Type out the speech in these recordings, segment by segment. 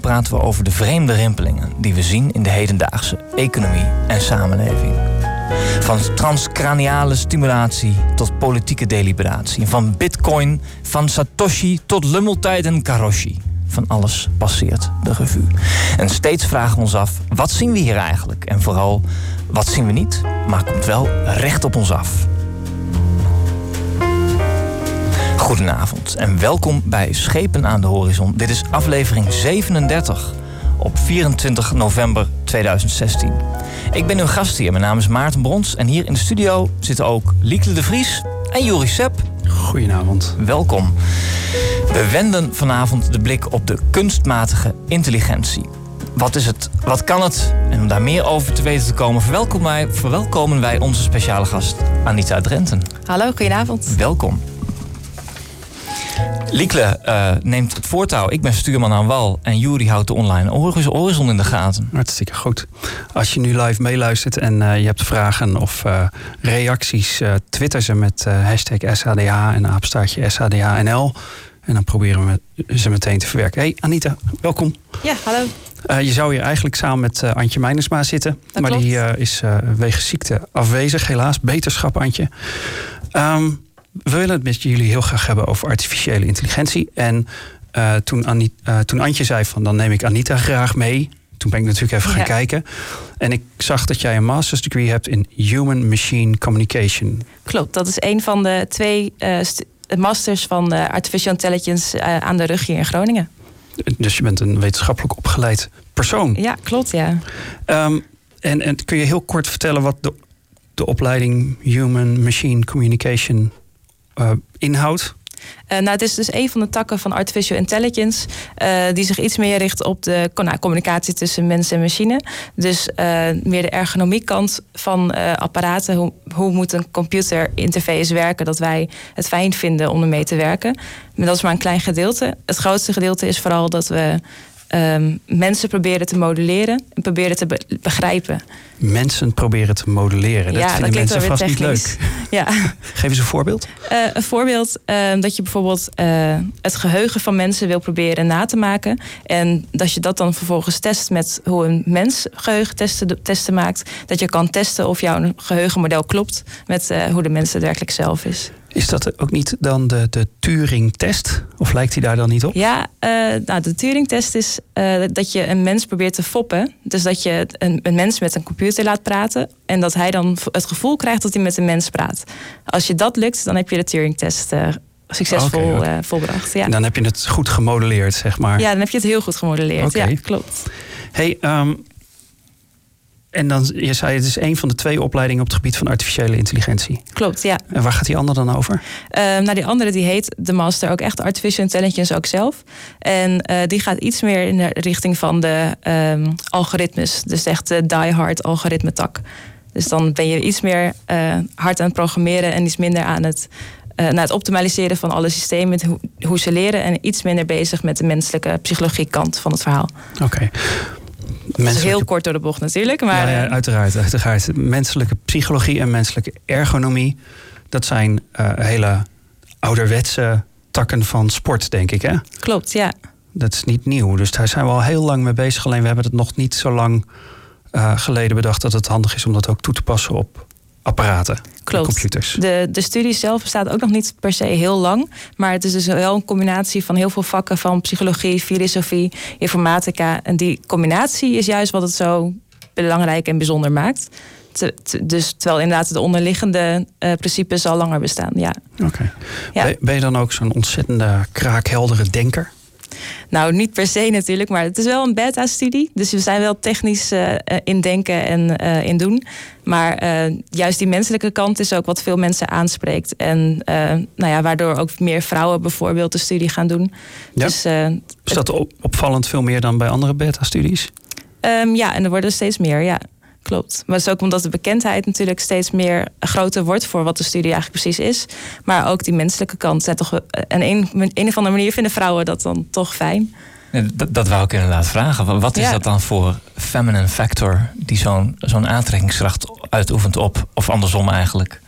praten we over de vreemde rimpelingen die we zien in de hedendaagse economie en samenleving. Van transcraniale stimulatie tot politieke deliberatie. Van bitcoin, van satoshi tot lummeltijd en karoshi. Van alles passeert de revue. En steeds vragen we ons af, wat zien we hier eigenlijk? En vooral, wat zien we niet, maar komt wel recht op ons af. Goedenavond en welkom bij Schepen aan de Horizon. Dit is aflevering 37 op 24 november 2016. Ik ben uw gastheer, mijn naam is Maarten Brons... en hier in de studio zitten ook Liekle de Vries en Juri Sepp. Goedenavond. Welkom. We wenden vanavond de blik op de kunstmatige intelligentie. Wat is het? Wat kan het? En om daar meer over te weten te komen, verwelkomen wij, verwelkomen wij onze speciale gast Anita Drenten. Hallo, goedenavond. Welkom. Liekle uh, neemt het voortouw. Ik ben stuurman aan wal en Juri houdt de online horizon in de gaten. Hartstikke goed. Als je nu live meeluistert en uh, je hebt vragen of uh, reacties, twitter ze met hashtag SHDH en apenstaartje SHDHNL. En dan proberen we ze meteen te verwerken. Hey Anita, welkom. Ja, hallo. je zou hier eigenlijk samen met Antje Meinersma zitten. Dat maar klopt. die is wegens ziekte afwezig, helaas. Beterschap, Antje. Um, we willen het met jullie heel graag hebben over artificiële intelligentie. En uh, toen, Annie, uh, toen Antje zei van dan neem ik Anita graag mee. Toen ben ik natuurlijk even gaan kijken. En ik zag dat jij een master's degree hebt in Human Machine Communication. Klopt, dat is een van de twee eh, st- masters van eh, Artificial Intelligence eh, aan de rug hier in Groningen. Dus je bent een wetenschappelijk opgeleid persoon. Ja, klopt, ja. Um, en, en kun je heel kort vertellen wat de, de opleiding Human Machine Communication uh, inhoudt? Uh, nou, het is dus een van de takken van artificial intelligence, uh, die zich iets meer richt op de nou, communicatie tussen mens en machine. Dus meer de ergonomiekant van apparaten. Hoe, hoe moet een computer interface werken dat wij het fijn vinden om ermee te werken? Maar dat is maar een klein gedeelte. Het grootste gedeelte is vooral dat we um, mensen proberen te modelleren en proberen te be begrijpen. Mensen proberen te modelleren. Dat ja, vinden dat mensen vast niet leuk. Ja. Geef eens een voorbeeld. Uh, een voorbeeld uh, dat je bijvoorbeeld uh, het geheugen van mensen wil proberen na te maken. En dat je dat dan vervolgens test met hoe een mens geheugentesten testen maakt. Dat je kan testen of jouw geheugenmodel klopt met uh, hoe de mens het werkelijk zelf is. Is dat ook niet dan de, de Turing-test? Of lijkt hij daar dan niet op? Ja, uh, nou, de Turing-test is uh, dat je een mens probeert te foppen. Dus dat je een, een, mens met een computer laat praten. En dat hij dan het gevoel krijgt dat hij met een mens praat. Als je dat lukt, dan heb je de Turing-test uh, succesvol okay, okay. volbracht. Ja. En dan heb je het goed gemodelleerd, zeg maar. Ja, dan heb je het heel goed gemodelleerd. Okay. Ja, klopt. Hey, um, en dan, je zei het is een van de twee opleidingen op het gebied van artificiële intelligentie. Klopt, ja. En waar gaat die andere dan over? Uh, nou, die andere die heet de master ook echt artificial intelligence ook zelf. En uh, die gaat iets meer in de richting van de um, algoritmes. Dus echt de die-hard algoritme tak. Dus dan ben je iets meer uh, hard aan het programmeren en iets minder aan het, uh, naar het optimaliseren van alle systemen, hoe, hoe ze leren, en iets minder bezig met de menselijke psychologie kant van het verhaal. Oké. Okay. Is heel kort door de bocht natuurlijk. Maar... Ja, ja, uiteraard, uiteraard. Menselijke psychologie en menselijke ergonomie, dat zijn uh, hele ouderwetse takken van sport, denk ik. Hè? Klopt, ja. Dat is niet nieuw. Dus daar zijn we al heel lang mee bezig. Alleen we hebben het nog niet zo lang uh, geleden bedacht dat het handig is om dat ook toe te passen op apparaten. Klopt. Computers. De, de studie zelf bestaat ook nog niet per se heel lang. Maar het is dus wel een combinatie van heel veel vakken van psychologie, filosofie, informatica. En die combinatie is juist wat het zo belangrijk en bijzonder maakt. Te, te, dus terwijl inderdaad de onderliggende uh, principes al langer bestaan. Ja. Oké. Okay. Ja. Ben, ben je dan ook zo'n ontzettende kraakheldere denker? Nou, niet per se natuurlijk, maar het is wel een beta-studie. Dus we zijn wel technisch uh, in denken en uh, in doen. Maar juist die menselijke kant is ook wat veel mensen aanspreekt. En nou ja, waardoor ook meer vrouwen bijvoorbeeld de studie gaan doen. Ja. Dus, is dat opvallend veel meer dan bij andere beta-studies? Um, ja, en er worden steeds meer, ja. Klopt. Maar het is ook omdat de bekendheid natuurlijk steeds meer groter wordt voor wat de studie eigenlijk precies is. Maar ook die menselijke kant. Zijn toch, en een, een of andere manier vinden vrouwen dat dan toch fijn. dat, dat wou ik inderdaad vragen. Wat is dat dan voor feminine factor die zo'n zo'n aantrekkingskracht uitoefent op, of andersom eigenlijk?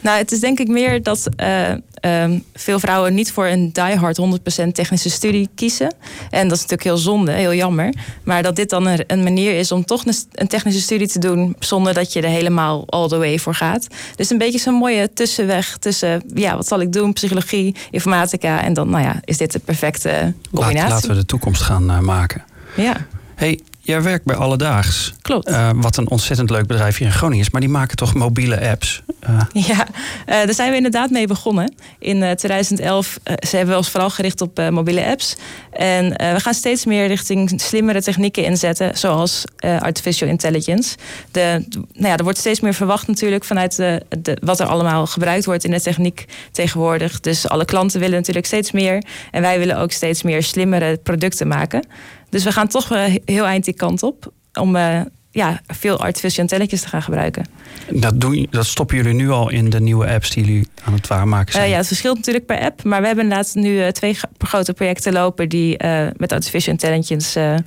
Nou, het is denk ik meer dat uh, um, veel vrouwen niet voor een diehard 100% technische studie kiezen. En dat is natuurlijk heel zonde, heel jammer. Maar dat dit dan een manier is om toch een technische studie te doen zonder dat je er helemaal all the way voor gaat. Dus een beetje zo'n mooie tussenweg tussen, ja, wat zal ik doen? Psychologie, informatica. En dan, nou ja, is dit de perfecte combinatie. laten we de toekomst gaan uh, maken. Ja. Hey, Jij werkt bij Alledaags. Klopt. Uh, wat een ontzettend leuk bedrijf hier in Groningen is. Maar die maken toch mobiele apps? Uh. Ja, uh, daar zijn we inderdaad mee begonnen. In 2011 ze hebben we ons vooral gericht op mobiele apps. En we gaan steeds meer richting slimmere technieken inzetten. Zoals artificial intelligence. De, nou ja, er wordt steeds meer verwacht natuurlijk vanuit de, de, wat er allemaal gebruikt wordt in de techniek tegenwoordig. Dus alle klanten willen natuurlijk steeds meer. En wij willen ook steeds meer slimmere producten maken. Dus we gaan toch heel eind die kant op. Om uh, ja, veel artificial intelligence te gaan gebruiken. Dat, doen, dat stoppen jullie nu al in de nieuwe apps die jullie aan het waarmaken zijn? Uh, ja, het verschilt natuurlijk per app. Maar we hebben inderdaad nu twee grote projecten lopen... die met artificial intelligence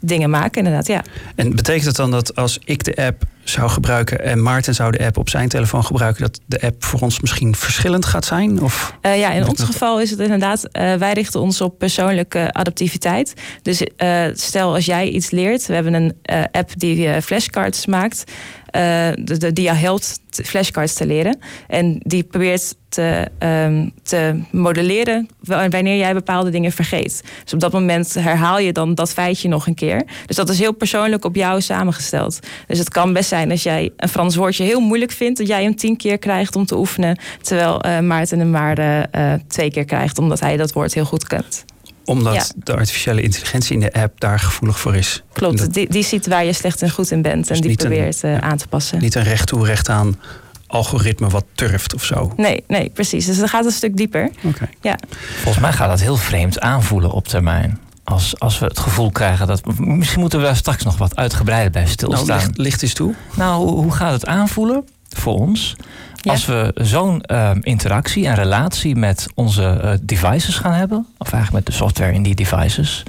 dingen maken, inderdaad, ja. En betekent het dan dat als ik de app zou gebruiken en Maarten zou de app op zijn telefoon gebruiken, dat de app voor ons misschien verschillend gaat zijn? Of uh, ja, in ons geval is het inderdaad, uh, wij richten ons op persoonlijke adaptiviteit. Dus uh, stel als jij iets leert, we hebben een app die flashcards maakt. Uh, de, die jou helpt flashcards te leren. En die probeert te, um, te modelleren wanneer jij bepaalde dingen vergeet. Dus op dat moment herhaal je dan dat feitje nog een keer. Dus dat is heel persoonlijk op jou samengesteld. Dus het kan best zijn als jij een Frans woordje heel moeilijk vindt, dat jij hem tien keer krijgt om te oefenen. Terwijl uh, Maarten hem maar uh, twee keer krijgt, omdat hij dat woord heel goed kent omdat de artificiële intelligentie in de app daar gevoelig voor is. Klopt, die, die ziet waar je slecht en goed in bent dus en die probeert een, aan te passen. Niet een recht toe, recht aan algoritme wat turft of zo. Nee, nee, precies. Dus dat gaat een stuk dieper. Okay. Ja. Volgens mij gaat dat heel vreemd aanvoelen op termijn. Als, als we het gevoel krijgen dat. Misschien moeten we daar straks nog wat uitgebreider bij stilstaan. Nou, licht, licht is toe. Nou, hoe gaat het aanvoelen voor ons? Als we zo'n uh, interactie en relatie met onze uh, devices gaan hebben, of eigenlijk met de software in die devices,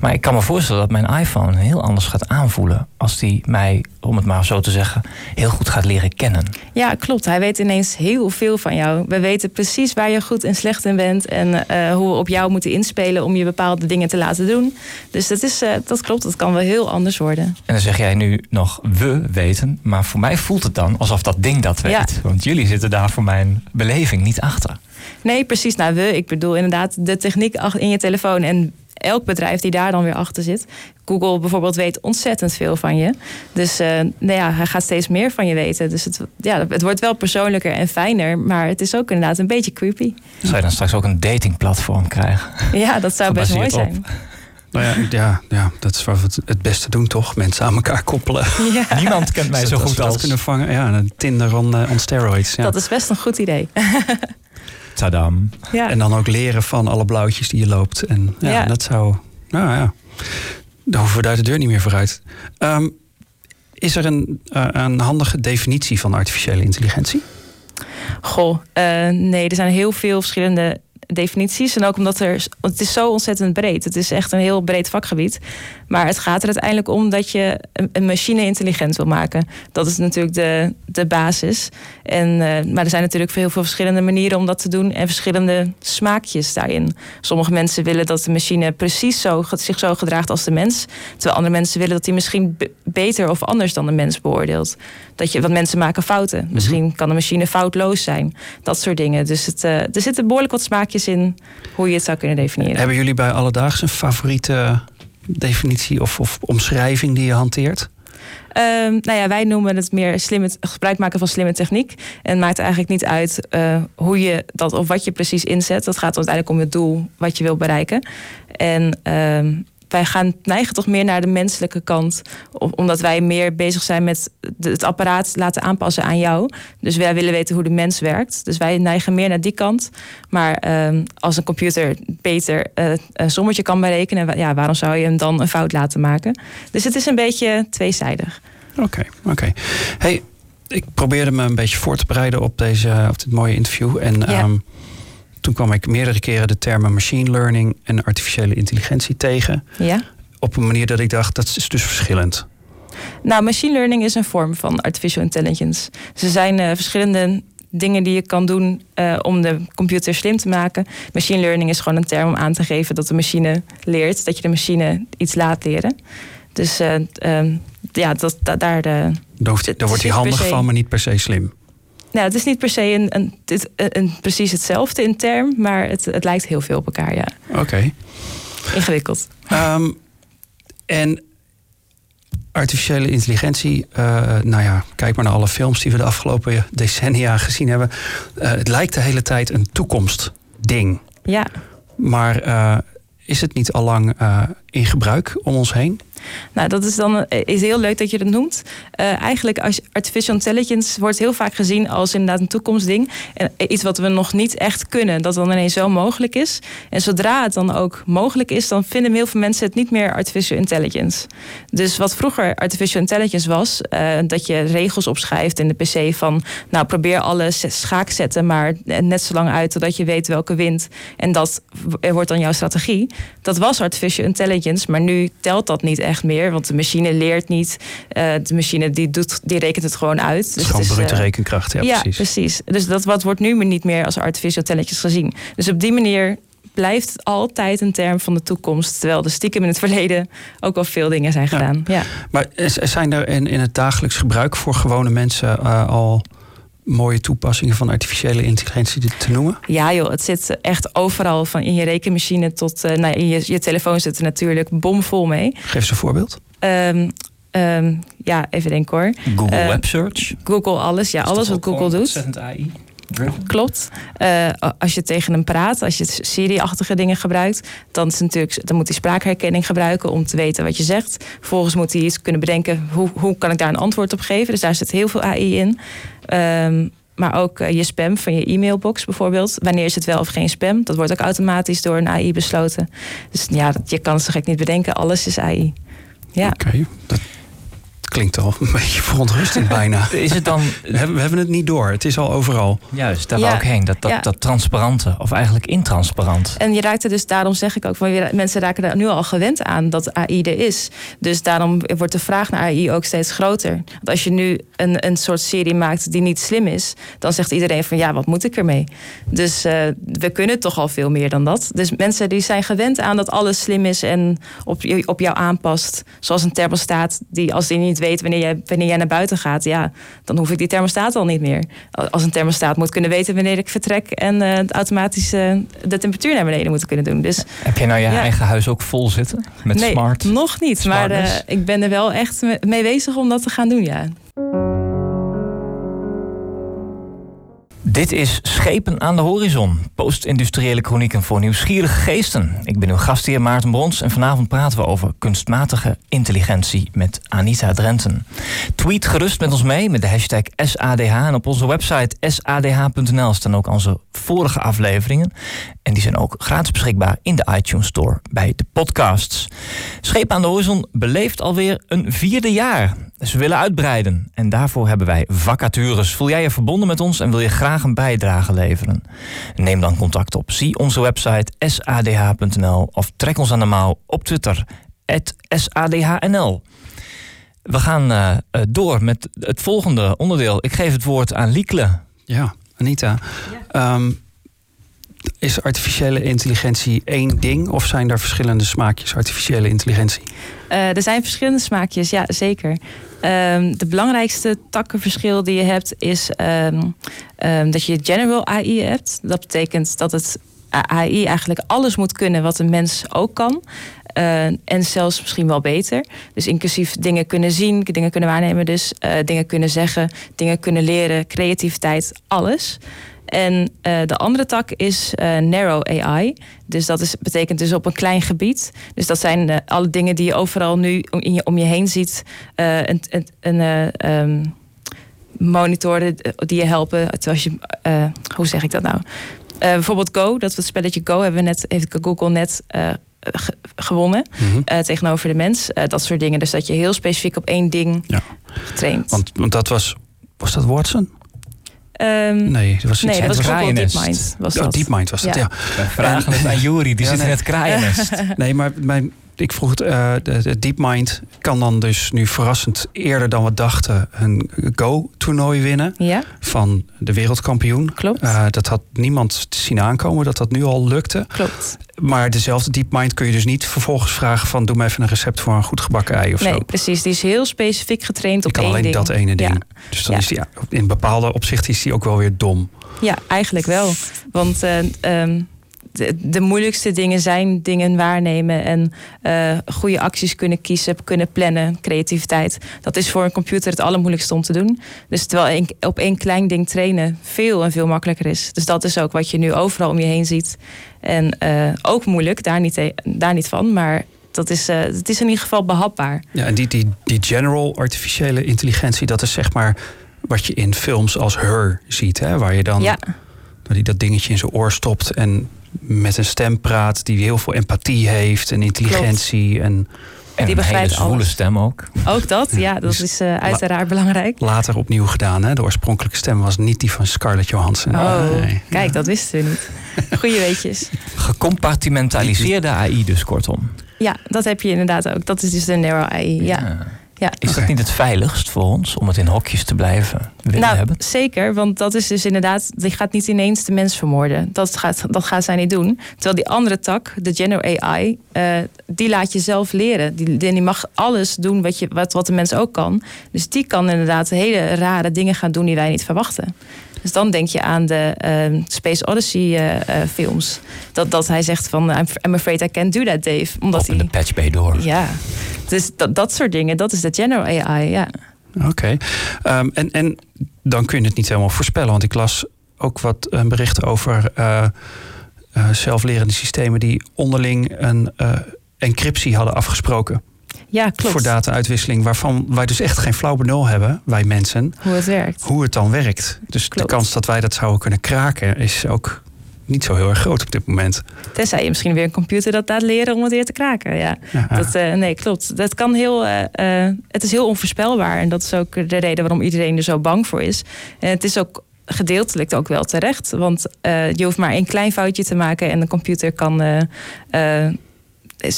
maar ik kan me voorstellen dat mijn iPhone heel anders gaat aanvoelen als die mij, om het maar zo te zeggen, heel goed gaat leren kennen. Ja, klopt. Hij weet ineens heel veel van jou. We weten precies waar je goed en slecht in bent en uh, hoe we op jou moeten inspelen om je bepaalde dingen te laten doen. Dus dat, is, uh, dat klopt, dat kan wel heel anders worden. En dan zeg jij nu nog we weten, maar voor mij voelt het dan alsof dat ding dat weet. Ja. Want jullie zitten daar voor mijn beleving niet achter. Nee, precies. Nou, we, ik bedoel inderdaad de techniek in je telefoon en elk bedrijf die daar dan weer achter zit. Google bijvoorbeeld weet ontzettend veel van je. Dus uh, nou ja, hij gaat steeds meer van je weten. Dus het, ja, het wordt wel persoonlijker en fijner. Maar het is ook inderdaad een beetje creepy. Zou je dan straks ook een datingplatform krijgen? Ja, dat zou best mooi zijn. Nou ja, ja, ja, dat is wat we het beste doen, toch? Mensen aan elkaar koppelen. Ja. Niemand kent mij zo goed als... kunnen vangen. Ja, Tinder on, uh, on steroids. Ja. Dat is best een goed idee. Tadam. Ja. En dan ook leren van alle blauwtjes die je loopt. En ja, dat zou. Nou ja, dan hoeven we daar de deur niet meer vooruit. Um, is er een, uh, een handige definitie van artificiële intelligentie? Goh, uh, nee, er zijn heel veel verschillende definities. En ook omdat er. Het is zo ontzettend breed. Het is echt een heel breed vakgebied. Maar het gaat er uiteindelijk om dat je een machine intelligent wil maken. Dat is natuurlijk de, de basis. En, uh, maar er zijn natuurlijk heel veel verschillende manieren om dat te doen. En verschillende smaakjes daarin. Sommige mensen willen dat de machine precies zo, zich zo gedraagt als de mens. Terwijl andere mensen willen dat die misschien beter of anders dan de mens beoordeelt. Dat je, want mensen maken fouten. Mhm. Misschien kan de machine foutloos zijn. Dat soort dingen. Dus het, uh, er zitten behoorlijk wat smaakjes in hoe je het zou kunnen definiëren. Hebben jullie bij Alledaags een favoriete definitie of, of omschrijving die je hanteert? Ehm, nou ja, wij noemen het meer slimme, gebruik maken van slimme techniek. En het maakt eigenlijk niet uit uh, hoe je dat of wat je precies inzet. Dat gaat uiteindelijk om het doel wat je wil bereiken. En ehm, wij gaan neigen toch meer naar de menselijke kant. Omdat wij meer bezig zijn met het apparaat laten aanpassen aan jou. Dus wij willen weten hoe de mens werkt. Dus wij neigen meer naar die kant. Maar ehm, als een computer beter uh, een sommetje kan berekenen, ja, waarom zou je hem dan een fout laten maken? Dus het is een beetje tweezijdig. Oké, oké. Hey, ik probeerde me een beetje voor te bereiden op, deze, op dit mooie interview. En ja. Ehm, toen kwam ik meerdere keren de termen machine learning en artificiële intelligentie tegen. Ja. Op een manier dat ik dacht, dat is dus verschillend. Nou, machine learning is een vorm van artificial intelligence. Ze zijn uh, verschillende dingen die je kan doen uh, om de computer slim te maken. Machine learning is gewoon een term om aan te geven dat de machine leert, dat je de machine iets laat leren. Dus uh, ja, dat, daar. daar, daar wordt hij handig van, maar niet per se slim. Nou, het is niet per se een, een, een, precies hetzelfde in term, maar het, het lijkt heel veel op elkaar, ja. Oké. Ingewikkeld. Um, en artificiële intelligentie, uh, nou ja, kijk maar naar alle films die we de afgelopen decennia gezien hebben. Uh, het lijkt de hele tijd een toekomstding. Ja. Maar uh, is het niet al lang in gebruik om ons heen? Nou, dat is dan eh, is heel leuk dat je dat noemt. Uh, eigenlijk als artificial intelligence wordt heel vaak gezien als inderdaad een toekomstding. En iets wat we nog niet echt kunnen, dat dan ineens zo mogelijk is. En zodra het dan ook mogelijk is, dan vinden heel veel mensen het niet meer artificial intelligence. Dus wat vroeger artificial intelligence was, dat je regels opschrijft in de PC van, nou probeer alle schaakzetten maar net zo lang uit totdat je weet welke wint. En dat wordt dan jouw strategie. Dat was artificial intelligence, maar nu telt dat niet echt meer. Want de machine leert niet. Uh, de machine die, doet, die rekent het gewoon uit. Dus gewoon brute uh, rekenkracht, ja, ja precies. precies. Dus dat wat wordt nu niet meer als artificial intelligence gezien. Dus op die manier blijft het altijd een term van de toekomst. Terwijl er stiekem in het verleden ook wel veel dingen zijn gedaan. Ja. ja. Maar zijn er in, in het dagelijks gebruik voor gewone mensen uh, al mooie toepassingen van artificiële intelligentie te noemen? Ja joh, het zit echt overal. Van in je rekenmachine tot uh, nou, in je, je telefoon zit er natuurlijk bomvol mee. Geef eens een voorbeeld. Um, um, ja, even denken hoor. Google uh, Web Search. Google alles, ja, alles wat Google doet. AI. Klopt. Uh, als je tegen hem praat, als je Siri-achtige dingen gebruikt, dan, is natuurlijk, dan moet hij spraakherkenning gebruiken om te weten wat je zegt. Vervolgens moet hij iets kunnen bedenken, hoe, hoe kan ik daar een antwoord op geven? Dus daar zit heel veel AI in. Um, maar ook uh, je spam van je e-mailbox bijvoorbeeld. Wanneer is het wel of geen spam? Dat wordt ook automatisch door een AI besloten. Dus ja, je kan het zo gek niet bedenken. Alles is AI. Ja. Oké, okay, klinkt al een beetje verontrustend bijna. Is het dan... We hebben, we hebben het niet door. Het is al overal. Juist, daar ja. wou ik heen. Dat, dat, dat transparante, of eigenlijk intransparant. En je raakt er dus, daarom zeg ik ook, van, mensen raken er nu al gewend aan dat AI er is. Dus daarom wordt de vraag naar AI ook steeds groter. Want als je nu een, een soort serie maakt die niet slim is, dan zegt iedereen van ja, wat moet ik ermee? Dus uh, we kunnen toch al veel meer dan dat. Dus mensen die zijn gewend aan dat alles slim is en op, op jou aanpast. Zoals een thermostaat die als die niet weet wanneer jij, wanneer jij naar buiten gaat, ja, dan hoef ik die thermostaat al niet meer. Als een thermostaat moet kunnen weten wanneer ik vertrek en uh, automatisch uh, de temperatuur naar beneden moet kunnen doen. Dus, Heb je nou je ja. eigen huis ook vol zitten met nee, smart? Nog niet, Smartness? maar uh, ik ben er wel echt mee bezig om dat te gaan doen, ja. Dit is Schepen aan de Horizon, post-industriële chronieken voor nieuwsgierige geesten. Ik ben uw gastheer Maarten Brons en vanavond praten we over kunstmatige intelligentie met Anita Drenten. Tweet gerust met ons mee met de hashtag SADH en op onze website sadh.nl staan ook onze vorige afleveringen. En die zijn ook gratis beschikbaar in de iTunes Store bij de podcasts. Schepen aan de Horizon beleeft alweer een vierde jaar. Ze willen uitbreiden en daarvoor hebben wij vacatures. Voel jij je verbonden met ons en wil je graag een bijdrage leveren? Neem dan contact op. Zie onze website sadh.nl of trek ons aan de mouw op Twitter, sadhnl. We gaan uh, door met het volgende onderdeel. Ik geef het woord aan Liekle. Ja, Anita. Ja. Um, is artificiële intelligentie één ding of zijn er verschillende smaakjes artificiële intelligentie? Uh, er zijn verschillende smaakjes, ja zeker. Um, de belangrijkste takkenverschil die je hebt is um, um, dat je general AI hebt. Dat betekent dat het AI eigenlijk alles moet kunnen wat een mens ook kan. En zelfs misschien wel beter. Dus inclusief dingen kunnen zien, dingen kunnen waarnemen, dus uh, dingen kunnen zeggen, dingen kunnen leren, creativiteit, alles. En uh, de andere tak is narrow AI. Dus dat is, betekent dus op een klein gebied. Dus dat zijn alle dingen die je overal nu om je, om je heen ziet. een, een, een um, monitoren die je helpen. Als je, hoe zeg ik dat nou? bijvoorbeeld Go, dat het spelletje Go hebben we net, heeft Google net gewonnen mm -hmm. tegenover de mens. Dat soort dingen. Dus dat je heel specifiek op één ding ja. getraind. Want, want dat was, was dat Watson? Um, nee, dat was, nee, dat was DeepMind. Was oh, dat. DeepMind was dat, ja. ja. Vragen het aan Jury, die ja, zit nee. in het kraaiennest. nee, maar mijn, ik vroeg het, uh, de, de DeepMind kan dan dus nu verrassend eerder dan we dachten een Go-toernooi winnen ja. van de wereldkampioen. Klopt. Uh, dat had niemand zien aankomen dat dat nu al lukte. Klopt. Maar dezelfde DeepMind kun je dus niet vervolgens vragen van doe me even een recept voor een goed gebakken ei of nee, zo. Nee, precies. Die is heel specifiek getraind op kan één alleen ding. dat ene ding. Ja. Dus dan Ja. is die in bepaalde opzichten is die ook wel weer dom. Ja, eigenlijk wel. Want uh, um, de, de, moeilijkste dingen zijn dingen waarnemen en uh, goede acties kunnen kiezen, kunnen plannen, creativiteit. Dat is voor een computer het allermoeilijkste om te doen. Dus terwijl een, op één klein ding trainen veel en veel makkelijker is. Dus dat is ook wat je nu overal om je heen ziet. En uh, ook moeilijk, daar niet, daar niet van, maar dat is, uh, het is in ieder geval behapbaar. Ja, en die, die, die general artificiële intelligentie, dat is zeg maar wat je in films als Her ziet, hè? waar je dan ja. die dat dingetje in zijn oor stopt en met een stem praat die heel veel empathie heeft en intelligentie. Klopt. En, en Die een hele begrijpt zwoele alles. stem ook. Ook dat, ja, dat Dus is uh, uiteraard belangrijk. later opnieuw gedaan. Hè? De oorspronkelijke stem was niet die van Scarlett Johansson. Oh, Nee. kijk, dat wisten we niet. Goeie weetjes. Gecompartimentaliseerde AI dus kortom. Ja, dat heb je inderdaad ook. Dat is dus de narrow AI, ja. ja. Is dat niet het veiligst voor ons om het in hokjes te blijven willen nou, hebben? Zeker, want dat is dus inderdaad, die gaat niet ineens de mens vermoorden. Dat gaat, dat gaat zij niet doen. Terwijl die andere tak, de general AI, uh, die laat je zelf leren. Die, die mag alles doen wat, je, wat, wat de mens ook kan. Dus die kan inderdaad hele rare dingen gaan doen die wij niet verwachten. Dus dan denk je aan de uh, Space Odyssey uh, uh, films. Dat, dat hij zegt van, I'm, I'm afraid I can't do that, Dave. Omdat Open hij, de patch bay door. Ja, dus dat, dat soort dingen, dat is de general AI, ja. Oké. Okay. Um, en, en dan kun je het niet helemaal voorspellen. Want ik las ook wat uh, berichten over uh, uh, zelflerende systemen... die onderling een encryptie hadden afgesproken. Ja, klopt. Voor data-uitwisseling, waarvan wij dus echt geen flauw benul hebben, wij mensen. Hoe het werkt. Hoe het dan werkt. Dus Klopt. de kans dat wij dat zouden kunnen kraken is ook niet zo heel erg groot op dit moment. Tenzij je misschien weer een computer dat laat leren om het weer te kraken. Ja, ja. Dat, uh, nee, klopt. Dat kan heel, uh, uh, het is heel onvoorspelbaar. En dat is ook de reden waarom iedereen er zo bang voor is. En het is ook gedeeltelijk ook wel terecht. Want je hoeft maar één klein foutje te maken en de computer kan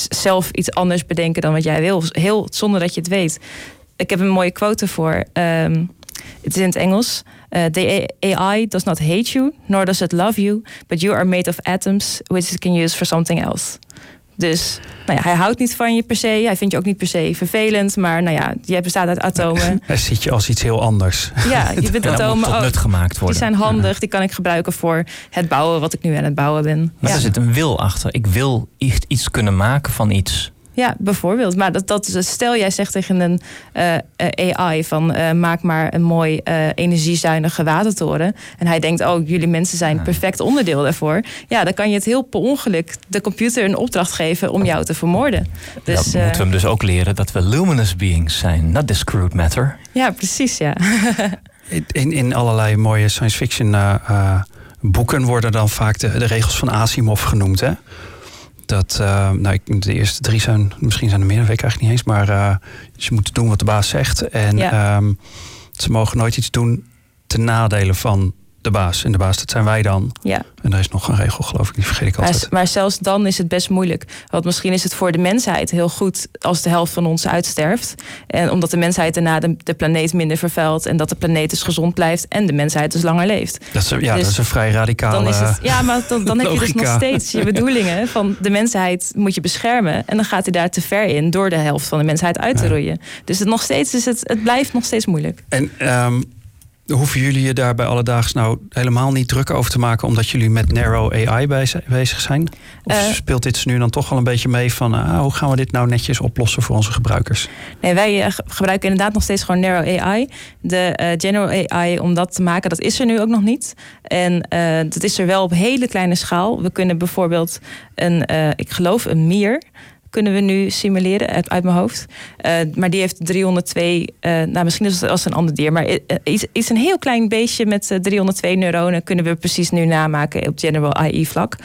zelf iets anders bedenken dan wat jij wil. Heel, zonder dat je het weet. Ik heb een mooie quote ervoor. Um, het is in het Engels. Uh, the AI does not hate you, nor does it love you, but you are made of atoms which it can use for something else. Dus nou ja, hij houdt niet van je per se. Hij vindt je ook niet per se vervelend. Maar nou ja, jij bestaat uit atomen. Hij ziet je als iets heel anders. Ja, je bent atomen ook. nut gemaakt worden. Die zijn handig. Die kan ik gebruiken voor het bouwen wat ik nu aan het bouwen ben. Maar ja. er zit een wil achter. Ik wil iets kunnen maken van iets. Ja, bijvoorbeeld. Maar dat, dat stel jij zegt tegen een uh, AI van uh, maak maar een mooi uh, energiezuinige watertoren. En hij denkt, oh, jullie mensen zijn perfect onderdeel daarvoor. Ja, dan kan je het heel per ongeluk de computer een opdracht geven om jou te vermoorden. Dus, Dan moeten we hem dus ook leren dat we luminous beings zijn, not discrete matter. Ja, precies, ja. In, in allerlei mooie science fiction boeken worden dan vaak de, de regels van Asimov genoemd, hè? Dat, uh, nou, ik, de eerste drie zijn, misschien zijn er meer, dat weet ik eigenlijk niet eens, maar uh, ze moeten doen wat de baas zegt. En ja. um, ze mogen nooit iets doen ten nadele van de baas. En de baas, dat zijn wij dan. Ja. En er is nog een regel, geloof ik, die vergeet ik altijd. Maar, maar, zelfs dan is het best moeilijk. Want misschien is het voor de mensheid heel goed als de helft van ons uitsterft. En omdat de mensheid daarna de, de planeet minder vervuilt. En dat de planeet dus gezond blijft. En de mensheid dus langer leeft. Dat is, ja, dus dat is een vrij radicale dan is het, Ja, maar dan, dan heb je dus nog steeds je bedoelingen. Van de mensheid moet je beschermen. En dan gaat hij daar te ver in door de helft van de mensheid uit te Ja. roeien. Dus het, nog steeds is het, het blijft nog steeds moeilijk. En um, hoeven jullie je daar bij alledaags nou helemaal niet druk over te maken, omdat jullie met Narrow AI bezig zijn? Of Eh. speelt dit nu dan toch wel een beetje mee van ah, hoe gaan we dit nou netjes oplossen voor onze gebruikers? Nee, wij eh, ge- gebruiken inderdaad nog steeds gewoon Narrow AI. De eh, General AI, om dat te maken, dat is er nu ook nog niet. En dat is er wel op hele kleine schaal. We kunnen bijvoorbeeld een, ik geloof een mier, kunnen we nu simuleren uit, mijn hoofd. Eh, maar die heeft 302, eh, nou misschien is het als een ander dier, maar eh, iets, iets een heel klein beestje met eh, 302 neuronen kunnen we precies nu namaken op General AI vlak.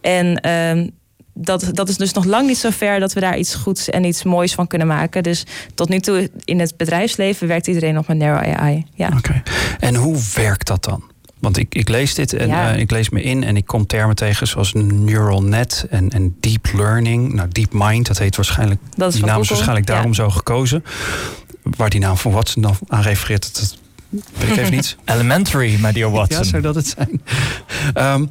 En ehm, dat, dat is dus nog lang niet zo ver dat we daar iets goeds en iets moois van kunnen maken. Dus tot nu toe in het bedrijfsleven werkt iedereen nog met Narrow AI. Ja. Oké. En hoe werkt dat dan? Want ik, ik lees dit en Ja. eh, ik lees me in en ik kom termen tegen zoals neural net en, en deep learning. Nou, deep mind, dat heet waarschijnlijk. Dat is die naam is Google. waarschijnlijk daarom Ja. zo gekozen. Waar die naam van Watson dan aan refereert, dat, dat weet ik even niet. Elementary, my dear Watson. Ja, zou dat het zijn? Ehm,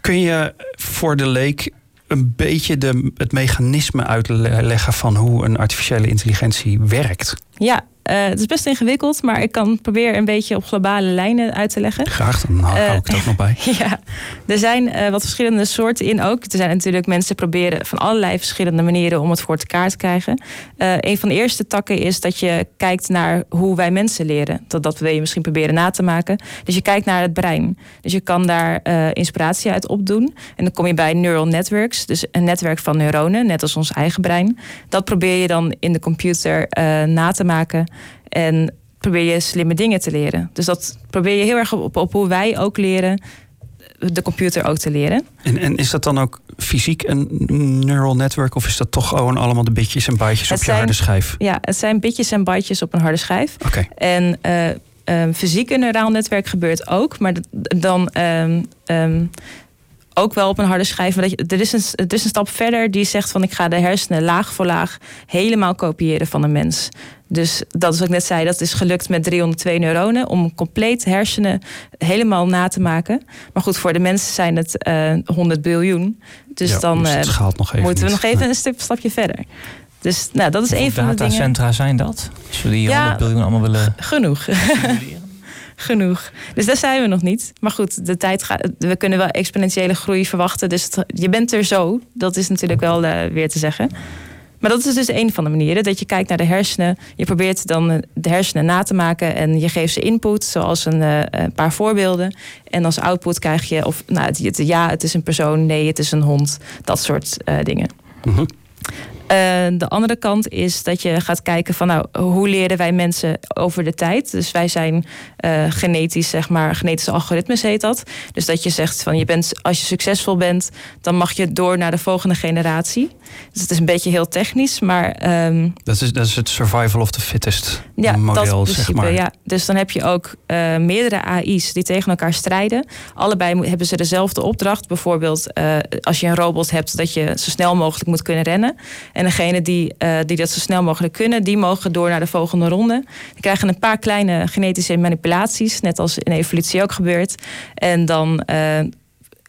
kun je voor de leek een beetje de, het mechanisme uitleggen van hoe een artificiële intelligentie werkt? Ja, eh, het is best ingewikkeld, maar ik kan proberen een beetje op globale lijnen uit te leggen. Graag, dan hou, hou ik het ook nog bij. Ja, er zijn eh, wat verschillende soorten in ook. Er zijn natuurlijk mensen proberen van allerlei verschillende manieren om het voor elkaar te krijgen. Eh, een van de eerste takken is dat je kijkt naar hoe wij mensen leren. Dat, dat wil je misschien proberen na te maken. Dus je kijkt naar het brein. Dus je kan daar eh, inspiratie uit opdoen. En dan kom je bij neural networks, dus een netwerk van neuronen, net als ons eigen brein. Dat probeer je dan in de computer eh, na te maken. En probeer je slimme dingen te leren. Dus dat probeer je heel erg op, op hoe wij ook leren de computer ook te leren. En, en is dat dan ook fysiek een neural network? Of is dat toch gewoon allemaal de bitjes en bytes op je harde schijf? Ja, het zijn bitjes en bytes op een harde schijf. Oké, En eh ehm, fysiek een neuraal netwerk gebeurt ook, maar dan ehm, ehm, ook wel op een harde schijf. Maar dat je, er, is een, er is een stap verder die zegt van ik ga de hersenen laag voor laag helemaal kopiëren van een mens. Dus dat is wat ik net zei, dat is gelukt met 302 neuronen om compleet hersenen helemaal na te maken. Maar goed, voor de mensen zijn het eh 100 biljoen. Dus Ja, dan dus het eh, schaalt nog even moeten we niet. nog even een stuk, stapje verder. Dus nou, dat is een van de dingen. datacentra zijn dat? Als we die Ja. 100 biljoen allemaal willen Genoeg. Genoeg. Dus daar zijn we nog niet. Maar goed, de tijd gaat. We kunnen wel exponentiële groei verwachten. Dus je bent er zo. Dat is natuurlijk wel eh, weer te zeggen. Maar dat is dus een van de manieren. Dat je kijkt naar de hersenen. Je probeert dan eh, de hersenen na te maken. En je geeft ze input, zoals een, eh, een paar voorbeelden. En als output krijg je, of nou, het, ja, het is een persoon. Nee, het is een hond. Dat soort dingen. Eh, de andere kant is dat je gaat kijken van nou, hoe leren wij mensen over de tijd. Dus wij zijn eh, genetisch, zeg maar, genetische algoritmes heet dat. Dus dat je zegt van je bent, als je succesvol bent, dan mag je door naar de volgende generatie. Dus het is een beetje heel technisch, maar ehm, dat, is, dat is het survival of the fittest ja, model, dat zeg maar. Ja. Dus dan heb je ook eh, meerdere AI's die tegen elkaar strijden. Allebei hebben ze dezelfde opdracht. Bijvoorbeeld eh, als je een robot hebt dat je zo snel mogelijk moet kunnen rennen. En degene die, eh, die dat zo snel mogelijk kunnen, die mogen door naar de volgende ronde. Die krijgen een paar kleine genetische manipulaties, net als in evolutie ook gebeurt. En dan eh,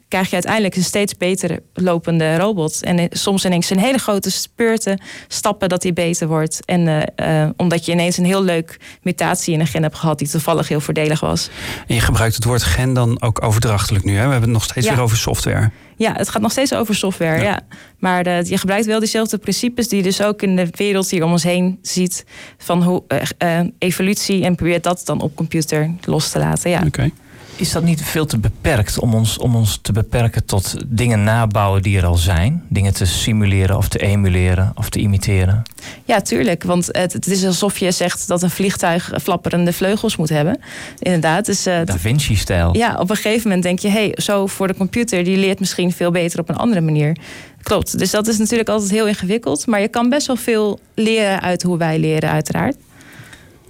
krijg je uiteindelijk een steeds beter lopende robot. En eh, soms ineens een hele grote speurten stappen dat die beter wordt. En omdat je ineens een heel leuk mutatie in een gen hebt gehad die toevallig heel voordelig was. En je gebruikt het woord gen dan ook overdrachtelijk nu. Hè? We hebben het nog steeds Ja. weer over software. Ja, het gaat nog steeds over software, Ja. ja. Maar de, je gebruikt wel diezelfde principes die je dus ook in de wereld hier om ons heen ziet. Van hoe eh, eh, evolutie en probeert dat dan op computer los te laten. Ja. Oké. Is dat niet veel te beperkt om ons, om ons te beperken tot dingen nabouwen die er al zijn? Dingen te simuleren of te emuleren of te imiteren? Ja, tuurlijk. Want het, het is alsof je zegt dat een vliegtuig flapperende vleugels moet hebben. Inderdaad. Dus, eh, Da Vinci-stijl. ja, op een gegeven moment denk je, hey, zo voor de computer, die leert misschien veel beter op een andere manier. Klopt. Dus dat is natuurlijk altijd heel ingewikkeld. Maar je kan best wel veel leren uit hoe wij leren, uiteraard.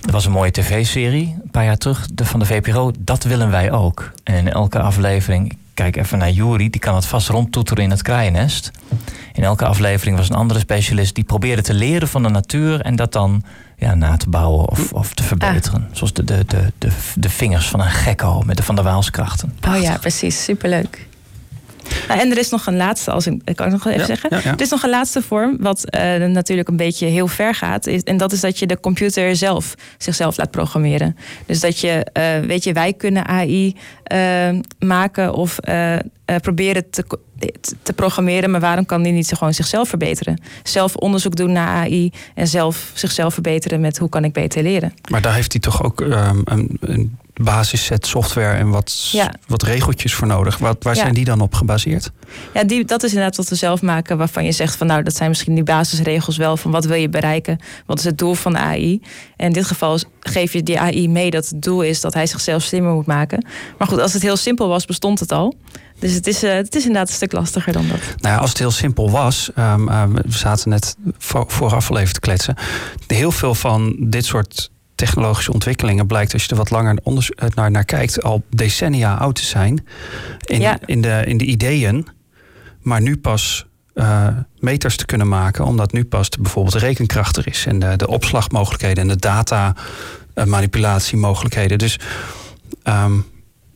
Er was een mooie tv-serie een paar jaar terug de, van de VPRO. Dat willen wij ook. En in elke aflevering, ik kijk even naar Jury, die kan het vast rondtoeteren in het kraaiennest. In elke aflevering was een andere specialist die probeerde te leren van de natuur en dat dan ja, na te bouwen of, of te verbeteren. Zoals de, de, de, de, de vingers van een gekko met de Van der Waalskrachten. Oh ja, precies. Superleuk. Nou, en er is nog een laatste, als ik, kan ik nog even zeggen. Er is nog een laatste vorm, wat uh, natuurlijk een beetje heel ver gaat. Is, en dat is dat je de computer zelf zichzelf laat programmeren. Dus dat je, uh, weet je, wij kunnen AI uh, maken of proberen te, te programmeren, maar waarom kan die niet gewoon zichzelf verbeteren? Zelf onderzoek doen naar AI en zelf zichzelf verbeteren met hoe kan ik beter leren. Maar daar heeft hij toch ook um, een, een basisset software en wat, wat regeltjes voor nodig. Wat, waar zijn die dan op gebaseerd? Ja, die, dat is inderdaad wat we zelf maken, waarvan je zegt van nou, dat zijn misschien die basisregels wel van wat wil je bereiken, wat is het doel van de AI. En in dit geval geef je die AI mee dat het doel is dat hij zichzelf slimmer moet maken. Maar goed, als het heel simpel was, bestond het al. Dus het is, uh, het is inderdaad een stuk lastiger dan dat. Nou ja, als het heel simpel was, um, we zaten net vooraf al even te kletsen. Heel veel van dit soort technologische ontwikkelingen blijkt, als je er wat langer eh, naar, naar kijkt, al decennia oud te zijn in, in, de, in de ideeën. Maar nu pas uh, meters te kunnen maken, omdat nu pas de, bijvoorbeeld de rekenkracht er is en de, de opslagmogelijkheden en de data uh, manipulatiemogelijkheden. Dus um,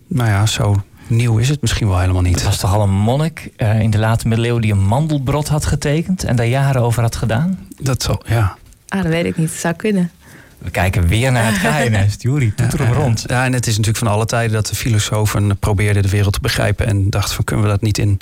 nou ja, zo nieuw is het misschien wel helemaal niet. Er was toch al een monnik uh, in de late middeleeuwen die een mandelbrot had getekend en daar jaren over had gedaan? Dat zal, ja. Ah, dat weet ik niet. Dat zou kunnen. We kijken weer naar het geheimnest. Jury, doet er rond. Ja, en het is natuurlijk van alle tijden dat de filosofen probeerden de wereld te begrijpen. En dachten van kunnen we dat niet in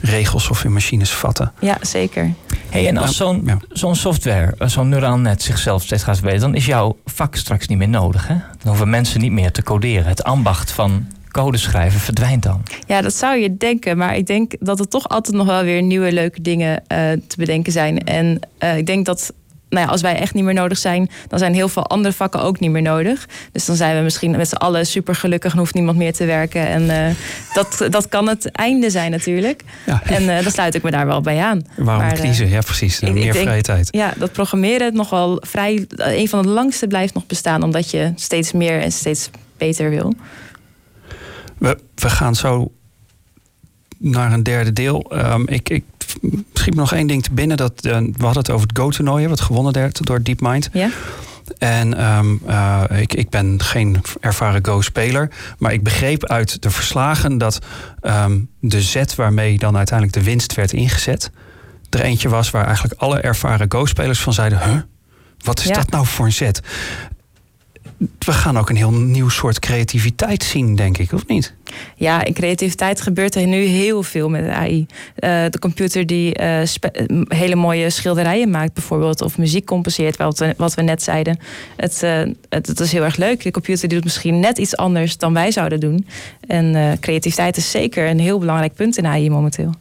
regels of in machines vatten? Ja, zeker. Hey, en als zo'n zo'n software, zo'n neuraal net zichzelf steeds gaat weten, dan is jouw vak straks niet meer nodig. Hè? Dan hoeven mensen niet meer te coderen. Het ambacht van code schrijven verdwijnt dan. Ja, dat zou je denken. Maar ik denk dat er toch altijd nog wel weer nieuwe leuke dingen uh, te bedenken zijn. En uh, ik denk dat nou ja, als wij echt niet meer nodig zijn, dan zijn heel veel andere vakken ook niet meer nodig. Dus dan zijn we misschien met z'n allen super gelukkig en hoeft niemand meer te werken. En uh, dat, dat kan het einde zijn natuurlijk. Ja. En uh, dan sluit ik me daar wel bij aan. Waarom maar, kiezen? ja, precies. Ik, meer vrije tijd. Ja, dat programmeren nog wel vrij. Een van de langste blijft nog bestaan, omdat je steeds meer en steeds beter wil. We, we gaan zo naar een derde deel. Um, ik, ik schiet me nog één ding te binnen. Dat, uh, we hadden het over het Go-toernooi, wat gewonnen werd door DeepMind. Ja. En um, uh, ik, ik ben geen ervaren Go-speler. Maar ik begreep uit de verslagen dat um, de zet waarmee dan uiteindelijk de winst werd ingezet. er eentje was waar eigenlijk alle ervaren Go-spelers van zeiden: huh? Wat is dat nou voor een zet? We gaan ook een heel nieuw soort creativiteit zien, denk ik, of niet? Ja, in creativiteit gebeurt er nu heel veel met AI. Uh, de computer die uh, hele mooie schilderijen maakt, bijvoorbeeld, of muziek compenseert, wat we, wat we net zeiden. Het, het, is heel erg leuk. De computer doet misschien net iets anders dan wij zouden doen. En creativiteit is zeker een heel belangrijk punt in AI momenteel.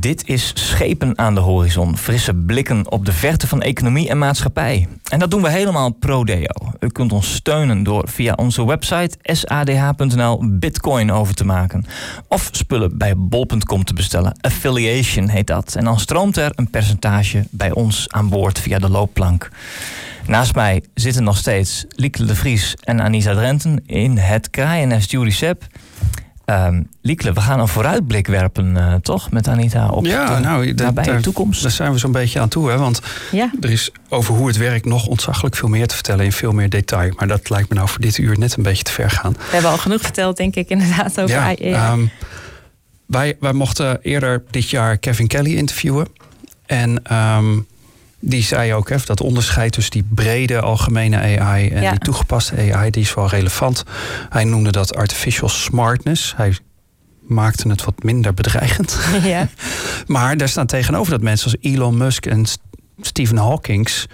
Dit is Schepen aan de horizon. Frisse blikken op de verte van economie en maatschappij. En dat doen we helemaal pro deo. U kunt ons steunen door via onze website sadh.nl bitcoin over te maken. Of spullen bij bol.com te bestellen. Affiliation heet dat. En dan stroomt er een percentage bij ons aan boord via de loopplank. Naast mij zitten nog steeds Lieke de Vries en Anisa Drenten in het kraaiennest Jury Sepp. Um, Liekle, we gaan een vooruitblik werpen, uh, toch, met Anita op ja, de nou, de, nabije daar, toekomst. Daar zijn we zo'n beetje aan toe, hè? want ja. er is over hoe het werkt nog ontzaglijk veel meer te vertellen in veel meer detail. Maar dat lijkt me nou voor dit uur net een beetje te ver gaan. We hebben al genoeg verteld, denk ik, inderdaad, over ja, AI. Um, wij, wij mochten eerder dit jaar Kevin Kelly interviewen. En um, die zei ook, hè, dat onderscheid tussen die brede algemene AI en die toegepaste AI, die is wel relevant. Hij noemde dat artificial smartness. Hij maakte het wat minder bedreigend. Ja. maar daar staan tegenover dat mensen als Elon Musk en Stephen Hawkings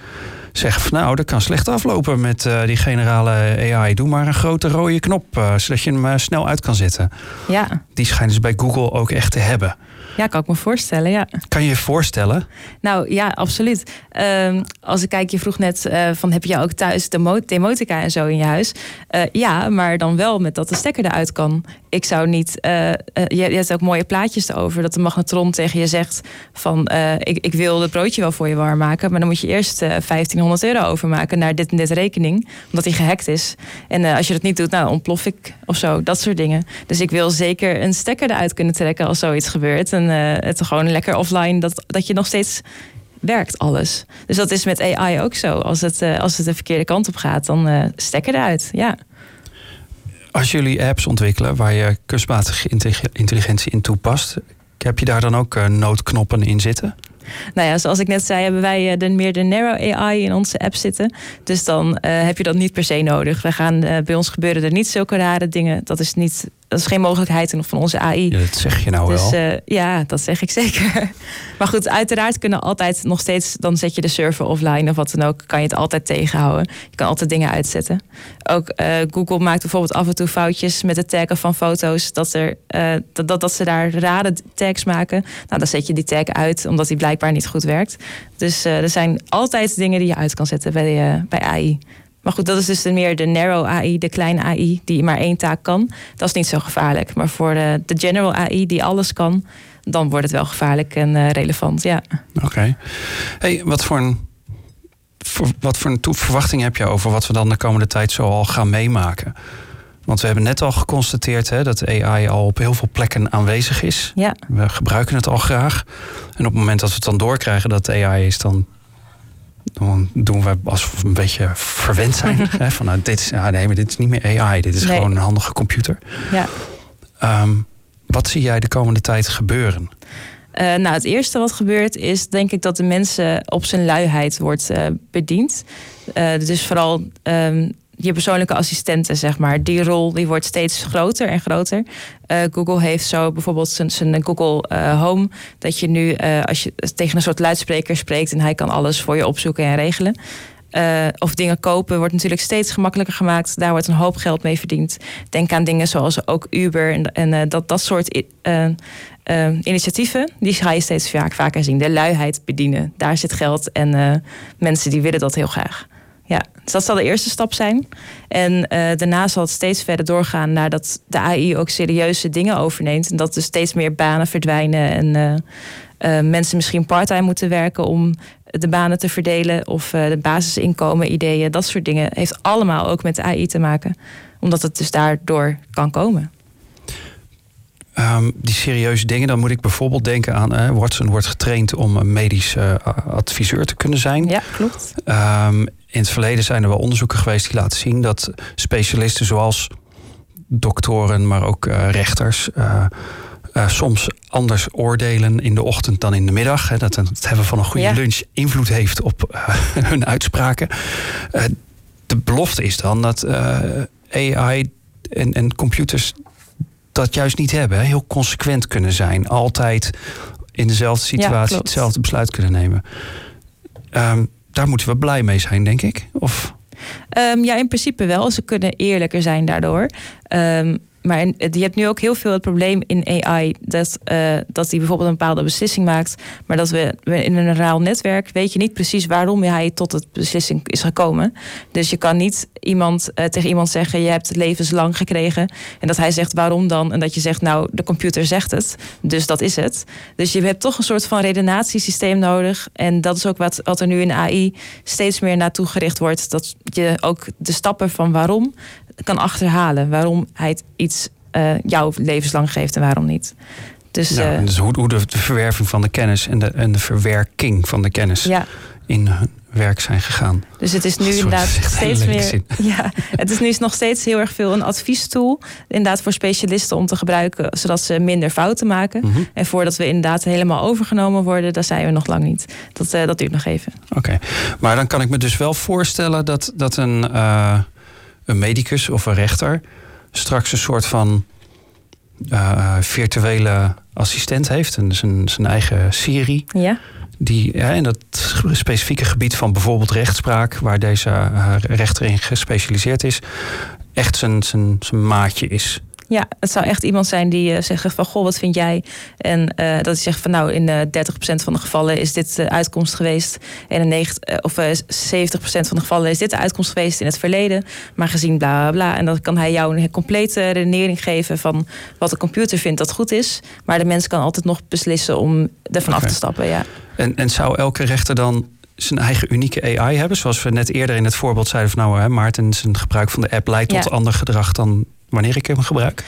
zeggen van nou, dat kan slecht aflopen met uh, die generale AI. Doe maar een grote rode knop, uh, zodat je hem uh, snel uit kan zetten. Ja. Die schijnen ze bij Google ook echt te hebben. Ja, kan ik me voorstellen, ja. Kan je je voorstellen? Nou ja, absoluut. Uh, als ik kijk, je vroeg net uh, van heb je ook thuis de demotica en zo in je huis? Uh, ja, maar dan wel met dat de stekker eruit kan. Ik zou niet, uh, je, je, hebt ook mooie plaatjes erover, dat de magnetron tegen je zegt van ik, ik wil het broodje wel voor je warm maken, maar dan moet je eerst 1500 euro overmaken naar dit en dit rekening, omdat die gehackt is. En als je dat niet doet, nou ontplof ik of zo, dat soort dingen. Dus ik wil zeker een stekker eruit kunnen trekken als zoiets gebeurt. En uh, het gewoon lekker offline, dat, dat je nog steeds werkt alles. Dus dat is met AI ook zo. Als het, uh, als het de verkeerde kant op gaat, dan uh, stekker eruit. Ja. Als jullie apps ontwikkelen waar je kunstmatige intelligentie in toepast, heb je daar dan ook noodknoppen in zitten? Nou ja, zoals ik net zei, hebben wij eh, de, meer de narrow AI in onze app zitten. Dus dan uh, heb je dat niet per se nodig. We gaan, bij ons gebeuren er niet zulke rare dingen. Dat is niet dat is geen mogelijkheid van onze AI. Ja, dat zeg je nou dus, wel. Uh, ja, dat zeg ik zeker. Maar goed, uiteraard kunnen altijd nog steeds... dan zet je de server offline of wat dan ook... kan je het altijd tegenhouden. Je kan altijd dingen uitzetten. Ook uh, Google maakt bijvoorbeeld af en toe foutjes... met het taggen van foto's. Dat, er, uh, dat, dat, dat ze daar rare tags maken. Nou, dan zet je die tag uit... omdat die blijkbaar niet goed werkt. Dus er zijn altijd dingen die je uit kan zetten bij, bij AI. Maar goed, dat is dus meer de narrow AI, de kleine AI, die maar één taak kan. Dat is niet zo gevaarlijk. Maar voor de, de general AI, die alles kan, dan wordt het wel gevaarlijk en uh, relevant, ja. Oké. Hey, wat voor een, voor, wat voor een verwachting heb je over wat we dan de komende tijd zo al gaan meemaken? Want we hebben net al geconstateerd hè, dat AI al op heel veel plekken aanwezig is. Ja. We gebruiken het al graag. En op het moment dat we het dan doorkrijgen dat AI is, dan dan doen we alsof we een beetje verwend zijn. hè, van nou, dit is, ja, nee, maar dit is niet meer AI, dit is gewoon een handige computer. Ja. Um, wat zie jij de komende tijd gebeuren? Uh, nou, het eerste wat gebeurt is denk ik dat de mensen op zijn luiheid wordt uh, bediend. Uh, dus vooral um, je persoonlijke assistenten, zeg maar. Die rol die wordt steeds groter en groter. Uh, Google heeft zo bijvoorbeeld zijn, Google uh, Home. Dat je nu, uh, als je tegen een soort luidspreker spreekt... en hij kan alles voor je opzoeken en regelen. of dingen kopen wordt natuurlijk steeds gemakkelijker gemaakt. Daar wordt een hoop geld mee verdiend. Denk aan dingen zoals ook Uber en, en dat, dat soort initiatieven. Die ga je steeds vaak, vaker zien. De luiheid bedienen. Daar zit geld en mensen die willen dat heel graag. Ja, dus dat zal de eerste stap zijn. En uh, daarna zal het steeds verder doorgaan naar dat de AI ook serieuze dingen overneemt. En dat er steeds meer banen verdwijnen en uh, uh, mensen misschien parttime moeten werken om de banen te verdelen of de basisinkomen, ideeën, dat soort dingen. Heeft allemaal ook met de AI te maken, omdat het dus daardoor kan komen. Um, die serieuze dingen, dan moet ik bijvoorbeeld denken aan... Uh, Watson wordt getraind om een medisch uh, adviseur te kunnen zijn. Ja, klopt. Um, in het verleden zijn er wel onderzoeken geweest die laten zien... dat specialisten zoals doktoren, maar ook uh, rechters... soms anders oordelen in de ochtend dan in de middag. Hè, dat het hebben van een goede ja. lunch invloed heeft op hun uitspraken. de belofte is dan dat AI en, en computers dat juist niet hebben. Hè? Heel consequent kunnen zijn. Altijd in dezelfde situatie ja, hetzelfde besluit kunnen nemen. Um, daar moeten we blij mee zijn, denk ik. Of... Um, ja, in principe wel. Ze kunnen eerlijker zijn daardoor. Um, maar je hebt nu ook heel veel het probleem in AI dat, uh, dat hij bijvoorbeeld een bepaalde beslissing maakt, maar dat we, in een raal netwerk weet je niet precies waarom hij tot het beslissing is gekomen. Dus je kan niet iemand uh, tegen iemand zeggen: je hebt levenslang gekregen en dat hij zegt waarom dan en dat je zegt nou de computer zegt het, dus dat is het. Dus je hebt toch een soort van redenatiesysteem nodig en dat is ook wat, wat er nu in AI steeds meer naartoe gericht wordt, dat je ook de stappen van waarom kan achterhalen waarom hij iets uh, jou levenslang geeft en waarom niet. Dus, ja, uh, dus hoe, hoe de, verwerving van de kennis en de, en de verwerking van de kennis ja. in hun werk zijn gegaan. Dus het is nu Sorry, inderdaad steeds meer. Zin. Ja, het is nu nog steeds heel erg veel een adviestool. Inderdaad voor specialisten om te gebruiken, zodat ze minder fouten maken. Mhm. Mm -hmm. En voordat we inderdaad helemaal overgenomen worden, daar zijn we nog lang niet. Dat, uh, dat duurt nog even. Oké, okay. maar dan kan ik me dus wel voorstellen dat, dat een. Uh, een medicus of een rechter straks een soort van uh, virtuele assistent heeft. En zijn, zijn eigen serie. Ja. Die ja, in dat specifieke gebied van bijvoorbeeld rechtspraak, waar deze uh, rechter in gespecialiseerd is, echt zijn, zijn, zijn maatje is. Ja, het zou echt iemand zijn die uh, zegt van goh, wat vind jij? En uh, dat hij zegt van nou, in uh, 30% van de gevallen is dit de uitkomst geweest. En in 90, of 70% van de gevallen is dit de uitkomst geweest in het verleden. Maar gezien bla bla bla. En dan kan hij jou een complete redenering geven van wat de computer vindt dat goed is. Maar de mens kan altijd nog beslissen om ervan okay. af te stappen. Ja. En, en zou elke rechter dan zijn eigen unieke AI hebben? Zoals we net eerder in het voorbeeld zeiden van nou, hè, Maarten, zijn gebruik van de app leidt tot Ja. ander gedrag dan wanneer ik hem gebruik?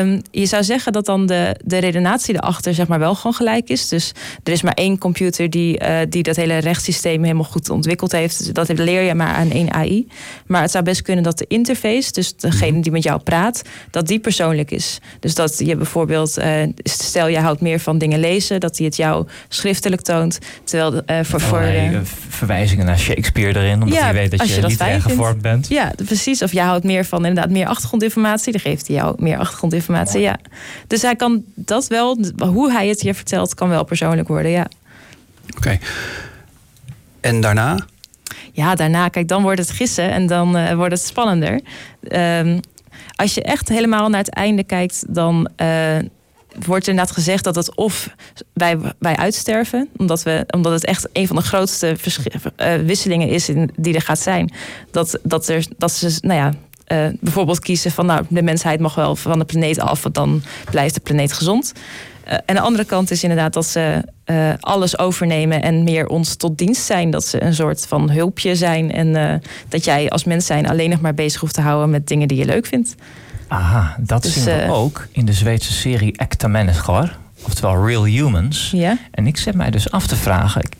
Um, je zou zeggen dat dan de, de redenatie erachter zeg maar wel gewoon gelijk is. Dus er is maar één computer die, uh, die dat hele rechtssysteem helemaal goed ontwikkeld heeft. Dus dat leer je maar aan één AI. Maar het zou best kunnen dat de interface, dus degene mhm. die met jou praat, dat die persoonlijk is. Dus dat je bijvoorbeeld, uh, stel je houdt meer van dingen lezen, dat hij het jou schriftelijk toont. Terwijl uh, voor. voor verwijzingen naar Shakespeare erin, omdat ja, je weet dat je, je literair gevormd bent. Ja, precies. Of jij houdt meer van inderdaad meer achtergrondinformatie, dan geeft hij jou meer achtergrondinformatie. Ja. Dus hij kan dat wel, hoe hij het je vertelt, kan wel persoonlijk worden, ja. Oké. En daarna? Ja, daarna, kijk, dan wordt het gissen en dan uh, wordt het spannender. Um, als je echt helemaal naar het einde kijkt, dan uh, wordt inderdaad gezegd dat het of wij, wij uitsterven, omdat, we, omdat het echt een van de grootste uh, wisselingen is in, die er gaat zijn. Dat, dat, er, dat ze, nou ja, uh, bijvoorbeeld kiezen van nou, de mensheid mag wel van de planeet af, want dan blijft de planeet gezond. Uh, en de andere kant is inderdaad dat ze uh, alles overnemen en meer ons tot dienst zijn. Dat ze een soort van hulpje zijn en dat jij als mens zijn alleen nog maar bezig hoeft te houden met dingen die je leuk vindt. Aha, dat dus, zien we ook in de Zweedse serie Ekta Människor. Oftewel Real Humans. Ja. En ik zet mij dus af te vragen, ik,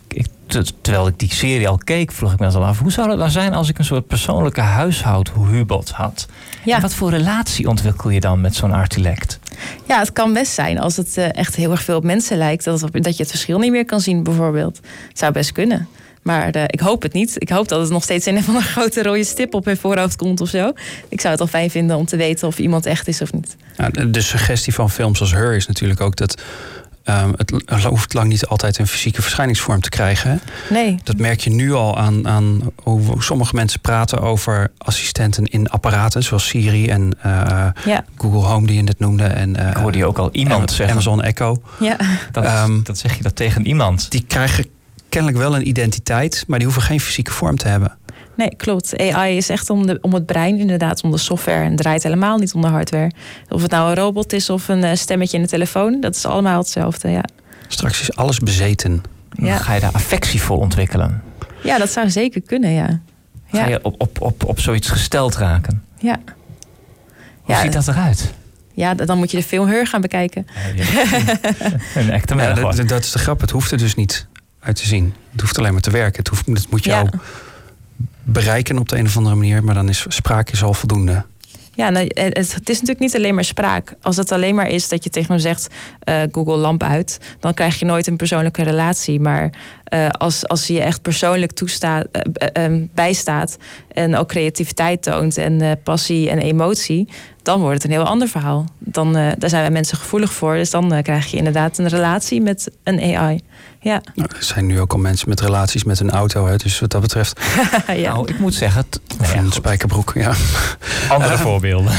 terwijl ik die serie al keek, vroeg ik me al af, hoe zou het nou zijn als ik een soort persoonlijke huishoudhubot had? Ja. En wat voor relatie ontwikkel je dan met zo'n artilect? Ja, het kan best zijn als het eh, echt heel erg veel op mensen lijkt, dat, dat je het verschil niet meer kan zien, bijvoorbeeld. Het zou best kunnen. Maar uh, ik hoop het niet. Ik hoop dat het nog steeds in een van een grote rode stip op mijn voorhoofd komt of zo. Ik zou het al fijn vinden om te weten of iemand echt is of niet. Ja, de suggestie van films als Her is natuurlijk ook dat Um, het hoeft lang niet altijd een fysieke verschijningsvorm te krijgen. Nee. Dat merk je nu al aan, aan hoe sommige mensen praten over assistenten in apparaten, zoals Siri en uh, ja. Google Home, die je net noemde. En, uh, Ik hoorde je ook al iemand zeggen. Amazon Echo. Ja. Dat, um, dat zeg je dat tegen iemand. Die krijgen kennelijk wel een identiteit, maar die hoeven geen fysieke vorm te hebben. Nee, klopt. AI is echt om, de, om het brein, inderdaad, om de software. En draait helemaal niet om de hardware. Of het nou een robot is of een eh, stemmetje in de telefoon, dat is allemaal hetzelfde, ja. Straks is alles bezeten. Ja. Ga je daar affectie voor ontwikkelen? Ja, dat zou zeker kunnen, ja. Ga je op, op, op, op zoiets gesteld raken? Ja. Hoe ziet dat eruit? Ja, dan moet je de film Heur gaan bekijken. een echte ja, dat, dat, is de grap. Het hoeft er dus niet uit te zien. Het hoeft alleen maar te werken. Het, hoeft, het moet jou bereiken op de een of andere manier, maar dan is spraak al voldoende. Ja, nou, het, is natuurlijk niet alleen maar spraak. Als het alleen maar is dat je tegen hem zegt: uh, Google lamp uit, dan krijg je nooit een persoonlijke relatie. Maar uh, als, als je echt persoonlijk toestaat, bijstaat en ook creativiteit toont en passie en emotie, dan wordt het een heel ander verhaal. Dan, daar zijn wij mensen gevoelig voor. Dus dan krijg je inderdaad een relatie met een AI. Ja. Nou, er zijn nu ook al mensen met relaties met een auto, hè, dus wat dat betreft. ja. Nou, ik moet zeggen. Of een spijkerbroek, ja. Andere voorbeelden.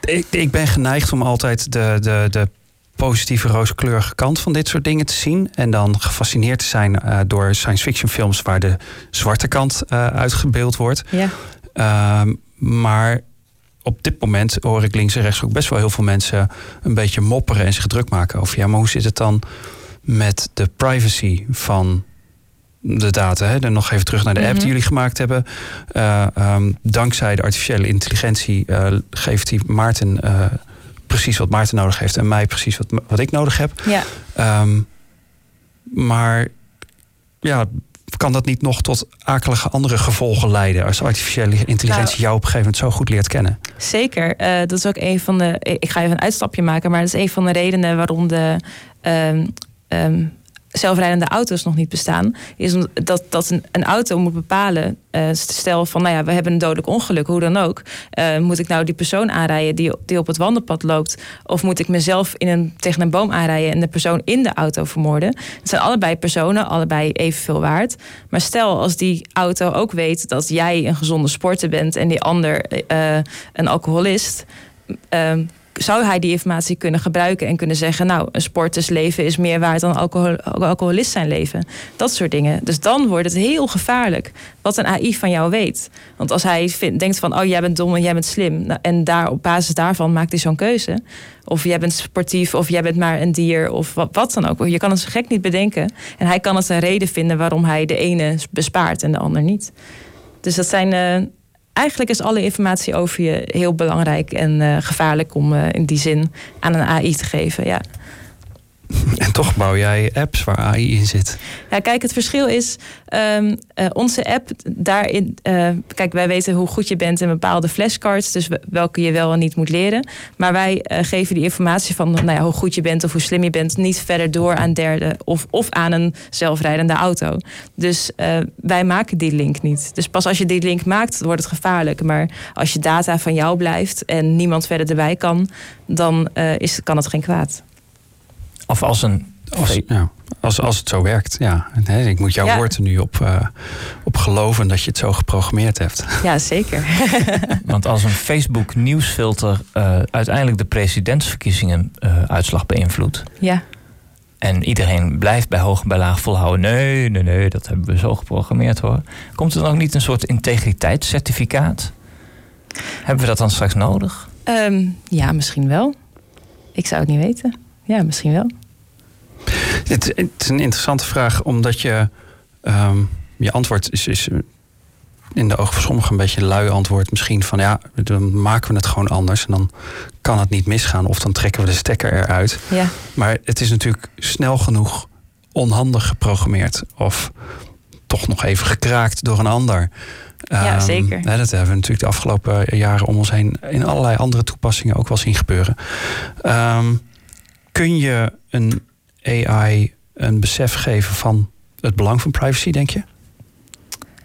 ik, ik, ben geneigd om altijd de, de, de positieve rooskleurige kant van dit soort dingen te zien. En dan gefascineerd te zijn uh, door science fiction films waar de zwarte kant uh, uitgebeeld wordt. Ja. Uh, maar op dit moment hoor ik links en rechts ook best wel heel veel mensen een beetje mopperen en zich druk maken over ja, maar hoe zit het dan met de privacy van de data. Hè? Dan nog even terug naar de app die mhm. jullie gemaakt hebben. Uh, um, dankzij de artificiële intelligentie uh, geeft die Maarten uh, precies wat Maarten nodig heeft en mij precies wat, wat ik nodig heb. Ja. Um, maar ja, kan dat niet nog tot akelige andere gevolgen leiden als artificiële intelligentie nou, jou op een gegeven moment zo goed leert kennen? Zeker. Uh, dat is ook een van de. Ik ga even een uitstapje maken, maar dat is een van de redenen waarom de. Um, um, zelfrijdende auto's nog niet bestaan, is dat, dat een, auto moet bepalen. Uh, stel van, nou ja, we hebben een dodelijk ongeluk, hoe dan ook. Uh, moet ik nou die persoon aanrijden die, die op het wandelpad loopt? Of moet ik mezelf in een, tegen een boom aanrijden en de persoon in de auto vermoorden? Het zijn allebei personen, allebei evenveel waard. Maar stel als die auto ook weet dat jij een gezonde sporter bent en die ander uh, een alcoholist. Zou hij die informatie kunnen gebruiken en kunnen zeggen: Nou, een sportersleven is meer waard dan alcohol, alcoholist zijn leven. Dat soort dingen. Dus dan wordt het heel gevaarlijk wat een AI van jou weet. Want als hij denkt van: Oh, jij bent dom en jij bent slim. Nou, en daar, op basis daarvan maakt hij zo'n keuze. Of jij bent sportief, of jij bent maar een dier, of wat, wat dan ook. Je kan het zo gek niet bedenken. En hij kan het een reden vinden waarom hij de ene bespaart en de ander niet. Dus dat zijn. Uh, eigenlijk is alle informatie over je heel belangrijk en uh, gevaarlijk om uh, in die zin aan een AI te geven. Ja. En toch bouw jij apps waar AI in zit. Ja, kijk, het verschil is um, uh, onze app daarin. Uh, kijk, wij weten hoe goed je bent in bepaalde flashcards, dus welke je wel en niet moet leren. Maar wij uh, geven die informatie van nou ja, hoe goed je bent of hoe slim je bent niet verder door aan derden of, of aan een zelfrijdende auto. Dus wij maken die link niet. Dus pas als je die link maakt, wordt het gevaarlijk. Maar als je data van jou blijft en niemand verder erbij kan, dan is, kan het geen kwaad. Of als een. Als, ja, als, als het zo werkt, ja. ik moet jouw ja. woord er nu op, uh, op geloven dat je het zo geprogrammeerd hebt. Ja, zeker. Want als een Facebook nieuwsfilter uh, uiteindelijk de presidentsverkiezingen uh, uitslag beïnvloedt. Ja. En iedereen blijft bij hoog en bij laag volhouden. Nee, nee, nee, dat hebben we zo geprogrammeerd hoor. Komt er dan ook niet een soort integriteitscertificaat? Hebben we dat dan straks nodig? Um, ja, misschien wel. Ik zou het niet weten. Ja, misschien wel. Het, het is een interessante vraag, omdat je um, je antwoord is, is in de ogen van sommigen een beetje lui antwoord. Misschien van ja, dan maken we het gewoon anders en dan kan het niet misgaan. Of dan trekken we de stekker eruit. Ja. Maar het is natuurlijk snel genoeg onhandig geprogrammeerd. Of toch nog even gekraakt door een ander. Ja, um, zeker. dat hebben we natuurlijk de afgelopen jaren om ons heen in allerlei andere toepassingen ook wel zien gebeuren. Um, kun je een AI een besef geven van het belang van privacy, denk je?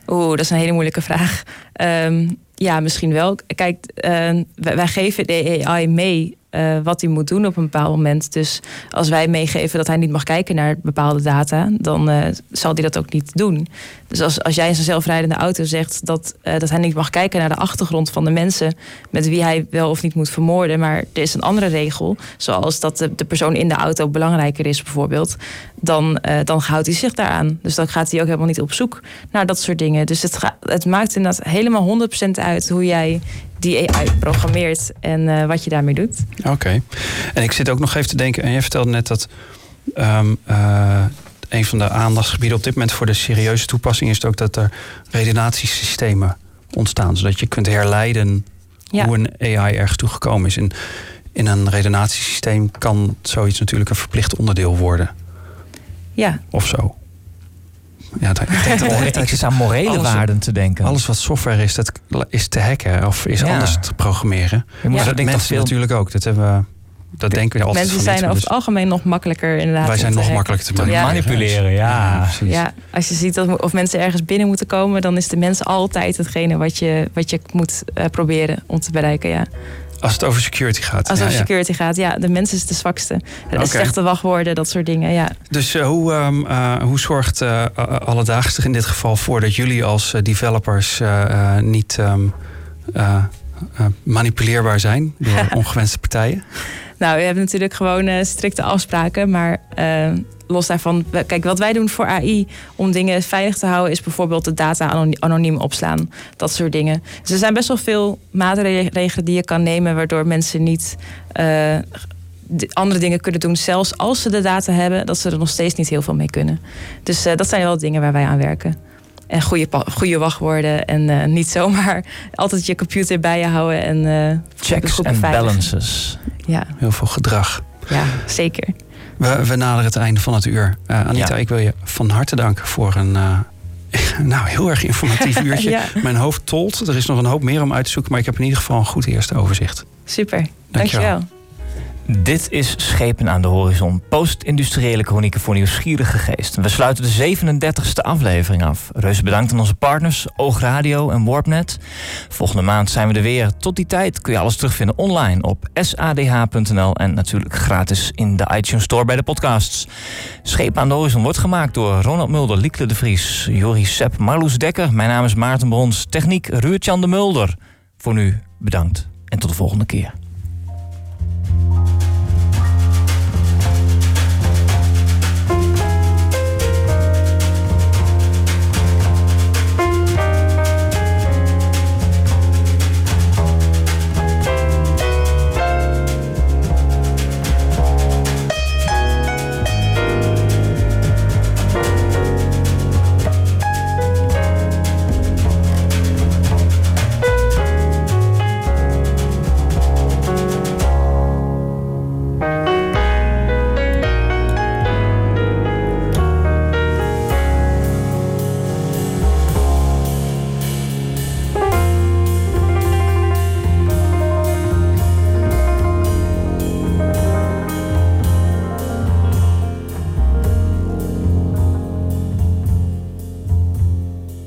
Oeh, dat is een hele moeilijke vraag. Um, ja, misschien wel. Kijk, uh, wij, geven de AI mee uh, wat hij moet doen op een bepaald moment. Dus als wij meegeven dat hij niet mag kijken naar bepaalde data, dan uh, zal hij dat ook niet doen. Dus als, als jij in zijn zelfrijdende auto zegt dat, uh, dat hij niet mag kijken naar de achtergrond van de mensen met wie hij wel of niet moet vermoorden, maar er is een andere regel, zoals dat de, de persoon in de auto belangrijker is bijvoorbeeld, dan, dan houdt hij zich daaraan. Dus dan gaat hij ook helemaal niet op zoek naar dat soort dingen. Dus het, het maakt inderdaad helemaal 100% uit hoe jij die AI programmeert en uh, wat je daarmee doet. Oké. Okay. En ik zit ook nog even te denken, en jij vertelde net dat um, uh, een van de aandachtsgebieden op dit moment voor de serieuze toepassing is ook dat er redenatiesystemen ontstaan, zodat je kunt herleiden ja. hoe een AI ergens toegekomen is. En in een redenatiesysteem kan zoiets natuurlijk een verplicht onderdeel worden. Ja. Of zo. Ja, ik denk dat ik is aan morele alles, waarden te denken. Alles wat software is, dat is te hacken of is ja. anders te programmeren. Je moet ja. dat mensen veel... natuurlijk ook. Dat hebben we. Dat de, denken we altijd Mensen zijn over het algemeen nog makkelijker inderdaad. Wij zijn nog hacken. makkelijker te ja. manipuleren. Ja. Ja, ja, als je ziet dat of mensen ergens binnen moeten komen, dan is de mens altijd hetgene wat je, wat je moet uh, proberen om te bereiken. Ja. Als het over security gaat. Als het over security gaat, ja. De mens is de zwakste. Okay. Slechte wachtwoorden, dat soort dingen, ja. Dus uh, hoe, um, uh, hoe zorgt uh, Alledaags er in dit geval voor... dat jullie als developers niet um, manipuleerbaar zijn... door ongewenste partijen? Nou, we hebben natuurlijk gewoon strikte afspraken. Maar los daarvan, kijk, wat wij doen voor AI om dingen veilig te houden, is bijvoorbeeld de data anoniem opslaan. Dat soort dingen. Dus er zijn best wel veel maatregelen die je kan nemen, waardoor mensen niet uh, andere dingen kunnen doen, zelfs als ze de data hebben, dat ze er nog steeds niet heel veel mee kunnen. Dus uh, dat zijn wel dingen waar wij aan werken. En goede, goede wachtwoorden en uh, niet zomaar altijd je computer bij je houden. En, Checks en balances. Ja. Heel veel gedrag. Ja, zeker. We, we naderen het einde van het uur. Uh, Anita, ja. ik wil je van harte danken voor een uh, nou, heel erg informatief uurtje. ja. Mijn hoofd tolt. Er is nog een hoop meer om uit te zoeken, maar ik heb in ieder geval een goed eerste overzicht. Super, dankjewel. dankjewel. Dit is Schepen aan de Horizon, post-industriële chronieken voor nieuwsgierige geest. We sluiten de 37e aflevering af. Reuze bedankt aan onze partners, Oogradio en Warpnet. Volgende maand zijn we er weer. Tot die tijd kun je alles terugvinden online op sadh.nl en natuurlijk gratis in de iTunes Store bij de podcasts. Schepen aan de Horizon wordt gemaakt door Ronald Mulder, Liekle de Vries, Joris Sepp, Marloes Dekker. Mijn naam is Maarten Brons, techniek Ruurtjan de Mulder. Voor nu bedankt en tot de volgende keer.